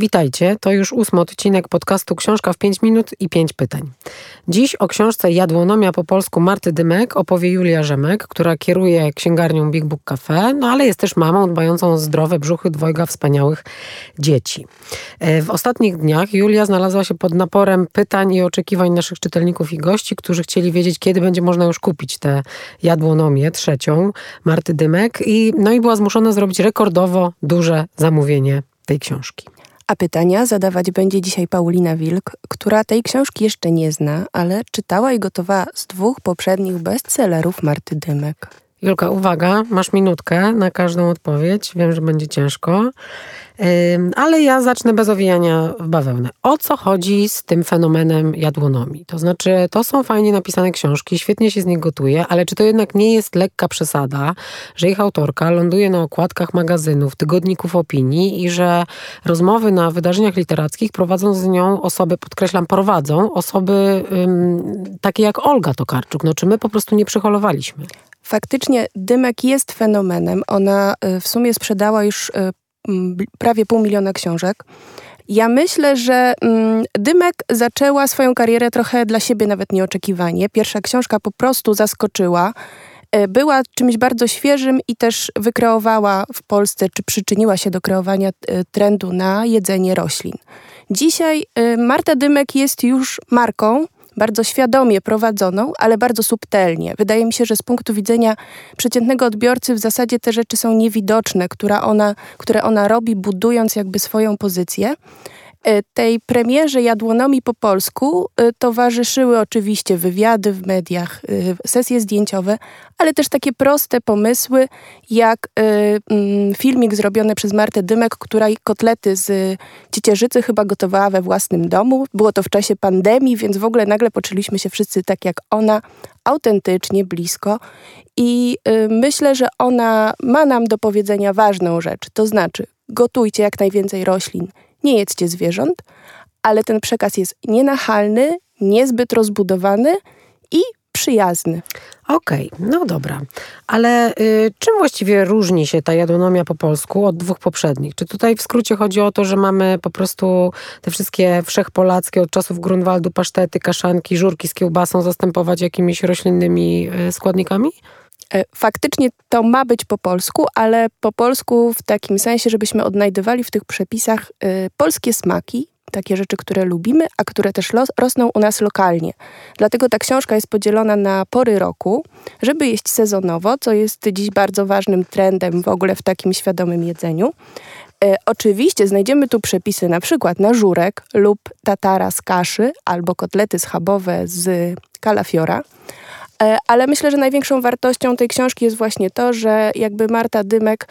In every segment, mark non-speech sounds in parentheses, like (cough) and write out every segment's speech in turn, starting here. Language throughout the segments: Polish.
Witajcie, to już ósmy odcinek podcastu Książka w 5 minut i 5 pytań. Dziś o książce Jadłonomia po polsku Marty Dymek opowie Julia Rzemek, która kieruje księgarnią Big Book Cafe, no ale jest też mamą dbającą o zdrowe brzuchy dwojga wspaniałych dzieci. E, w ostatnich dniach Julia znalazła się pod naporem pytań i oczekiwań naszych czytelników i gości, którzy chcieli wiedzieć, kiedy będzie można już kupić tę Jadłonomię trzecią Marty Dymek i, no i była zmuszona zrobić rekordowo duże zamówienie tej książki. A pytania zadawać będzie dzisiaj Paulina Wilk, która tej książki jeszcze nie zna, ale czytała i gotowała z dwóch poprzednich bestsellerów Marty Dymek. Julka, uwaga, masz minutkę na każdą odpowiedź. Wiem, że będzie ciężko, ale ja zacznę bez owijania w bawełnę. O co chodzi z tym fenomenem jadłonomii? To znaczy, to są fajnie napisane książki, świetnie się z nich gotuje, ale czy to jednak nie jest lekka przesada, że ich autorka ląduje na okładkach magazynów, tygodników opinii i że rozmowy na wydarzeniach literackich prowadzą z nią osoby, podkreślam, prowadzą osoby takie jak Olga Tokarczuk, no czy my po prostu nie przyholowaliśmy? Faktycznie Dymek jest fenomenem. Ona y, w sumie sprzedała już y, prawie pół miliona książek. Ja myślę, że mm, Dymek zaczęła swoją karierę trochę dla siebie nawet nieoczekiwanie. Pierwsza książka po prostu zaskoczyła. Y, była czymś bardzo świeżym i też wykreowała w Polsce, czy przyczyniła się do kreowania trendu na jedzenie roślin. Dzisiaj Marta Dymek jest już marką, bardzo świadomie prowadzoną, ale bardzo subtelnie. Wydaje mi się, że z punktu widzenia przeciętnego odbiorcy w zasadzie te rzeczy są niewidoczne, które ona, które ona robi, budując jakby swoją pozycję. E, tej premierze Jadłonomii po polsku e, towarzyszyły oczywiście wywiady w mediach, e, sesje zdjęciowe, ale też takie proste pomysły, jak mm, filmik zrobiony przez Martę Dymek, która kotlety z ciecierzycy chyba gotowała we własnym domu. Było to w czasie pandemii, więc w ogóle nagle poczuliśmy się wszyscy tak jak ona, autentycznie, blisko. I myślę, że ona ma nam do powiedzenia ważną rzecz, to znaczy gotujcie jak najwięcej roślin, nie jedzcie zwierząt, ale ten przekaz jest nienachalny, niezbyt rozbudowany i przyjazny. Okej, okay, no dobra. Ale y, czym właściwie różni się ta jadłonomia po polsku od dwóch poprzednich? Czy tutaj w skrócie chodzi o to, że mamy po prostu te wszystkie wszechpolackie od czasów Grunwaldu pasztety, kaszanki, żurki z kiełbasą zastępować jakimiś roślinnymi y, składnikami? E, faktycznie to ma być po polsku, ale po polsku w takim sensie, żebyśmy odnajdywali w tych przepisach y, polskie smaki, takie rzeczy, które lubimy, a które też rosną u nas lokalnie. Dlatego ta książka jest podzielona na pory roku, żeby jeść sezonowo, co jest dziś bardzo ważnym trendem w ogóle w takim świadomym jedzeniu. E, oczywiście znajdziemy tu przepisy na przykład na żurek lub tatara z kaszy albo kotlety schabowe z kalafiora. E, ale myślę, że największą wartością tej książki jest właśnie to, że jakby Marta Dymek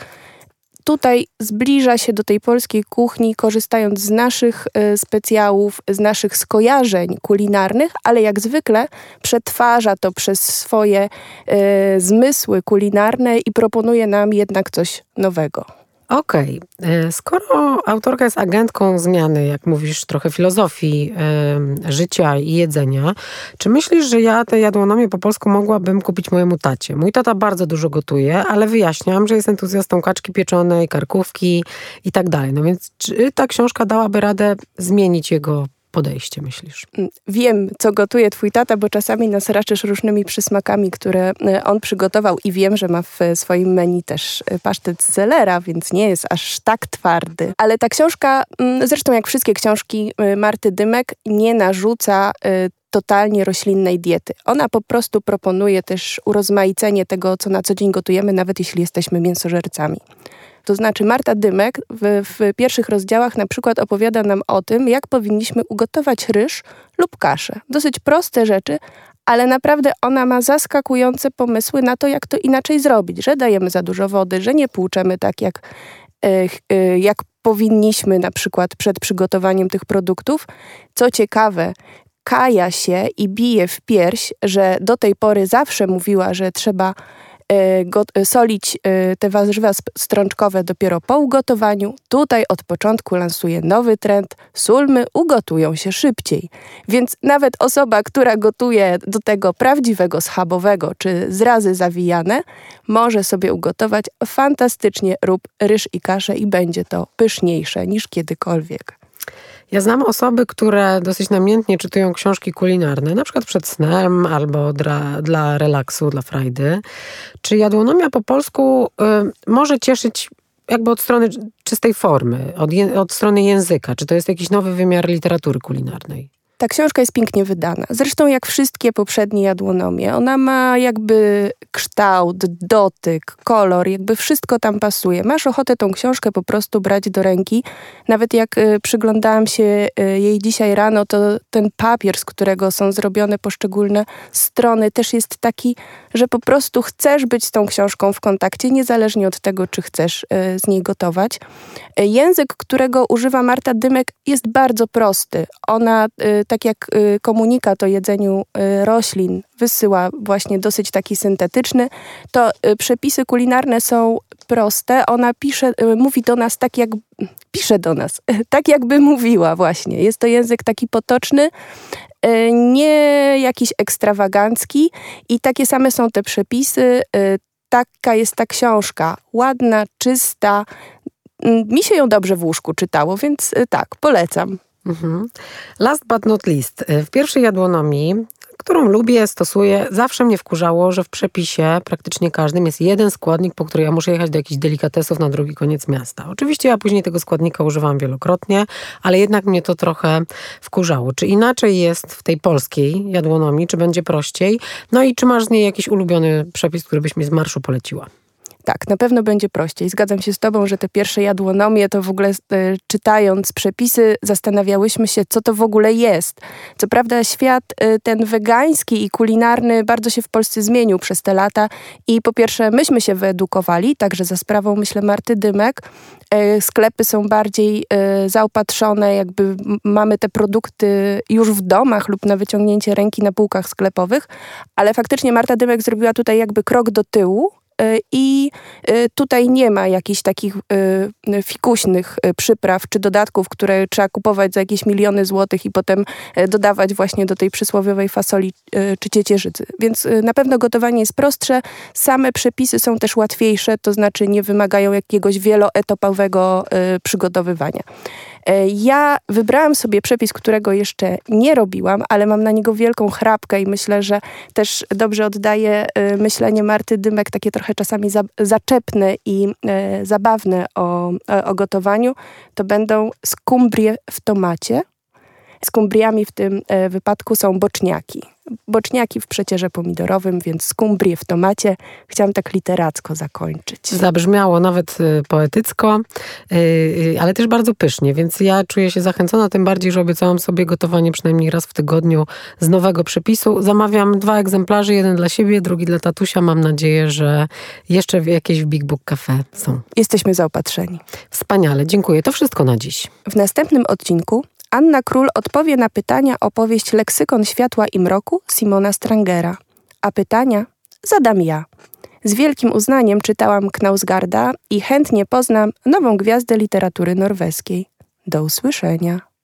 tutaj zbliża się do tej polskiej kuchni, korzystając z naszych y, specjałów, z naszych skojarzeń kulinarnych, ale jak zwykle przetwarza to przez swoje y, zmysły kulinarne i proponuje nam jednak coś nowego. Okej, okay. skoro autorka jest agentką zmiany, jak mówisz, trochę filozofii y, życia i jedzenia, czy myślisz, że ja tę jadłonomię po polsku mogłabym kupić mojemu tacie? Mój tata bardzo dużo gotuje, ale wyjaśniam, że jest entuzjastą kaczki pieczonej, karkówki i tak dalej. No więc czy ta książka dałaby radę zmienić jego podejście, myślisz? Mm, wiem, co gotuje twój tata, bo czasami nas raczysz różnymi przysmakami, które e, on przygotował i wiem, że ma w swoim menu też e, pasztet z selera, więc nie jest aż tak twardy. Ale ta książka, mm, zresztą jak wszystkie książki Marty Dymek, nie narzuca totalnie roślinnej diety. Ona po prostu proponuje też urozmaicenie tego, co na co dzień gotujemy, nawet jeśli jesteśmy mięsożercami. To znaczy Marta Dymek w, w, pierwszych rozdziałach na przykład opowiada nam o tym, jak powinniśmy ugotować ryż lub kaszę. Dosyć proste rzeczy, ale naprawdę ona ma zaskakujące pomysły na to, jak to inaczej zrobić, że dajemy za dużo wody, że nie płuczemy tak, jak, e, jak powinniśmy na przykład przed przygotowaniem tych produktów. Co ciekawe, kaja się i bije w pierś, że do tej pory zawsze mówiła, że trzeba e, solić e, te warzywa strączkowe dopiero po ugotowaniu. Tutaj od początku lansuje nowy trend. Sulmy ugotują się szybciej. Więc nawet osoba, która gotuje do tego prawdziwego schabowego czy zrazy zawijane, może sobie ugotować fantastycznie rób ryż i kaszę i będzie to pyszniejsze niż kiedykolwiek. Ja znam osoby, które dosyć namiętnie czytują książki kulinarne, na przykład przed snem albo dla, dla relaksu, dla frajdy. Czy jadłonomia po polsku y, może cieszyć jakby od strony czystej formy, od, od strony języka? Czy to jest jakiś nowy wymiar literatury kulinarnej? Ta książka jest pięknie wydana. Zresztą jak wszystkie poprzednie jadłonomie. Ona ma jakby kształt, dotyk, kolor, jakby wszystko tam pasuje. Masz ochotę tą książkę po prostu brać do ręki. Nawet jak y, przyglądałam się y, jej dzisiaj rano, to ten papier, z którego są zrobione poszczególne strony, też jest taki, że po prostu chcesz być z tą książką w kontakcie, niezależnie od tego, czy chcesz y, z niej gotować. Język, którego używa Marta Dymek, jest bardzo prosty. Ona tak jak y, komunikat o jedzeniu y, roślin wysyła właśnie dosyć taki syntetyczny, to y, przepisy kulinarne są proste. Ona pisze, mówi do nas tak jak pisze do nas, (laughs) tak jakby mówiła właśnie. Jest to język taki potoczny, nie jakiś ekstrawagancki i takie same są te przepisy. Taka jest ta książka, ładna, czysta. Mi się ją dobrze w łóżku czytało, więc tak, polecam. Mhm. Last but not least, y, w pierwszej jadłonomii, którą lubię, stosuję, zawsze mnie wkurzało, że w przepisie praktycznie każdym jest jeden składnik, po który ja muszę jechać do jakichś delikatesów na drugi koniec miasta. Oczywiście ja później tego składnika używam wielokrotnie, ale jednak mnie to trochę wkurzało. Czy inaczej jest w tej polskiej jadłonomii, czy będzie prościej? No i czy masz z niej jakiś ulubiony przepis, który byś mi z marszu poleciła? Tak, na pewno będzie prościej. Zgadzam się z Tobą, że te pierwsze jadłonomie to w ogóle e, czytając przepisy zastanawiałyśmy się, co to w ogóle jest. Co prawda świat e, ten wegański i kulinarny bardzo się w Polsce zmienił przez te lata i po pierwsze myśmy się wyedukowali, także za sprawą myślę Marty Dymek. E, sklepy są bardziej zaopatrzone, jakby mamy te produkty już w domach lub na wyciągnięcie ręki na półkach sklepowych, ale faktycznie Marta Dymek zrobiła tutaj jakby krok do tyłu I e, tutaj nie ma jakichś takich e, fikuśnych przypraw czy dodatków, które trzeba kupować za jakieś miliony złotych i potem dodawać właśnie do tej przysłowiowej fasoli czy ciecierzycy. Więc na pewno gotowanie jest prostsze. Same przepisy są też łatwiejsze, to znaczy nie wymagają jakiegoś wieloetapowego przygotowywania. E, ja wybrałam sobie przepis, którego jeszcze nie robiłam, ale mam na niego wielką chrapkę i myślę, że też dobrze oddaje myślenie Marty Dymek, takie trochę czasami za, zaczepne i e, zabawne o, o gotowaniu. To będą skumbrie w tomacie. Skumbriami w tym wypadku są boczniaki boczniaki w przecierze pomidorowym, więc skumbrie w tomacie. Chciałam tak literacko zakończyć. Zabrzmiało nawet y, poetycko, y, ale też bardzo pysznie, więc ja czuję się zachęcona, tym bardziej, że obiecałam sobie gotowanie przynajmniej raz w tygodniu z nowego przepisu. Zamawiam dwa egzemplarze, jeden dla siebie, drugi dla tatusia. Mam nadzieję, że jeszcze jakieś w Big Book Cafe są. Jesteśmy zaopatrzeni. Wspaniale, dziękuję. To wszystko na dziś. W następnym odcinku Anna Król odpowie na pytania o powieść Leksykon Światła i Mroku Simona Strangera. A pytania zadam ja. Z wielkim uznaniem czytałam Knausgarda i chętnie poznam nową gwiazdę literatury norweskiej. Do usłyszenia.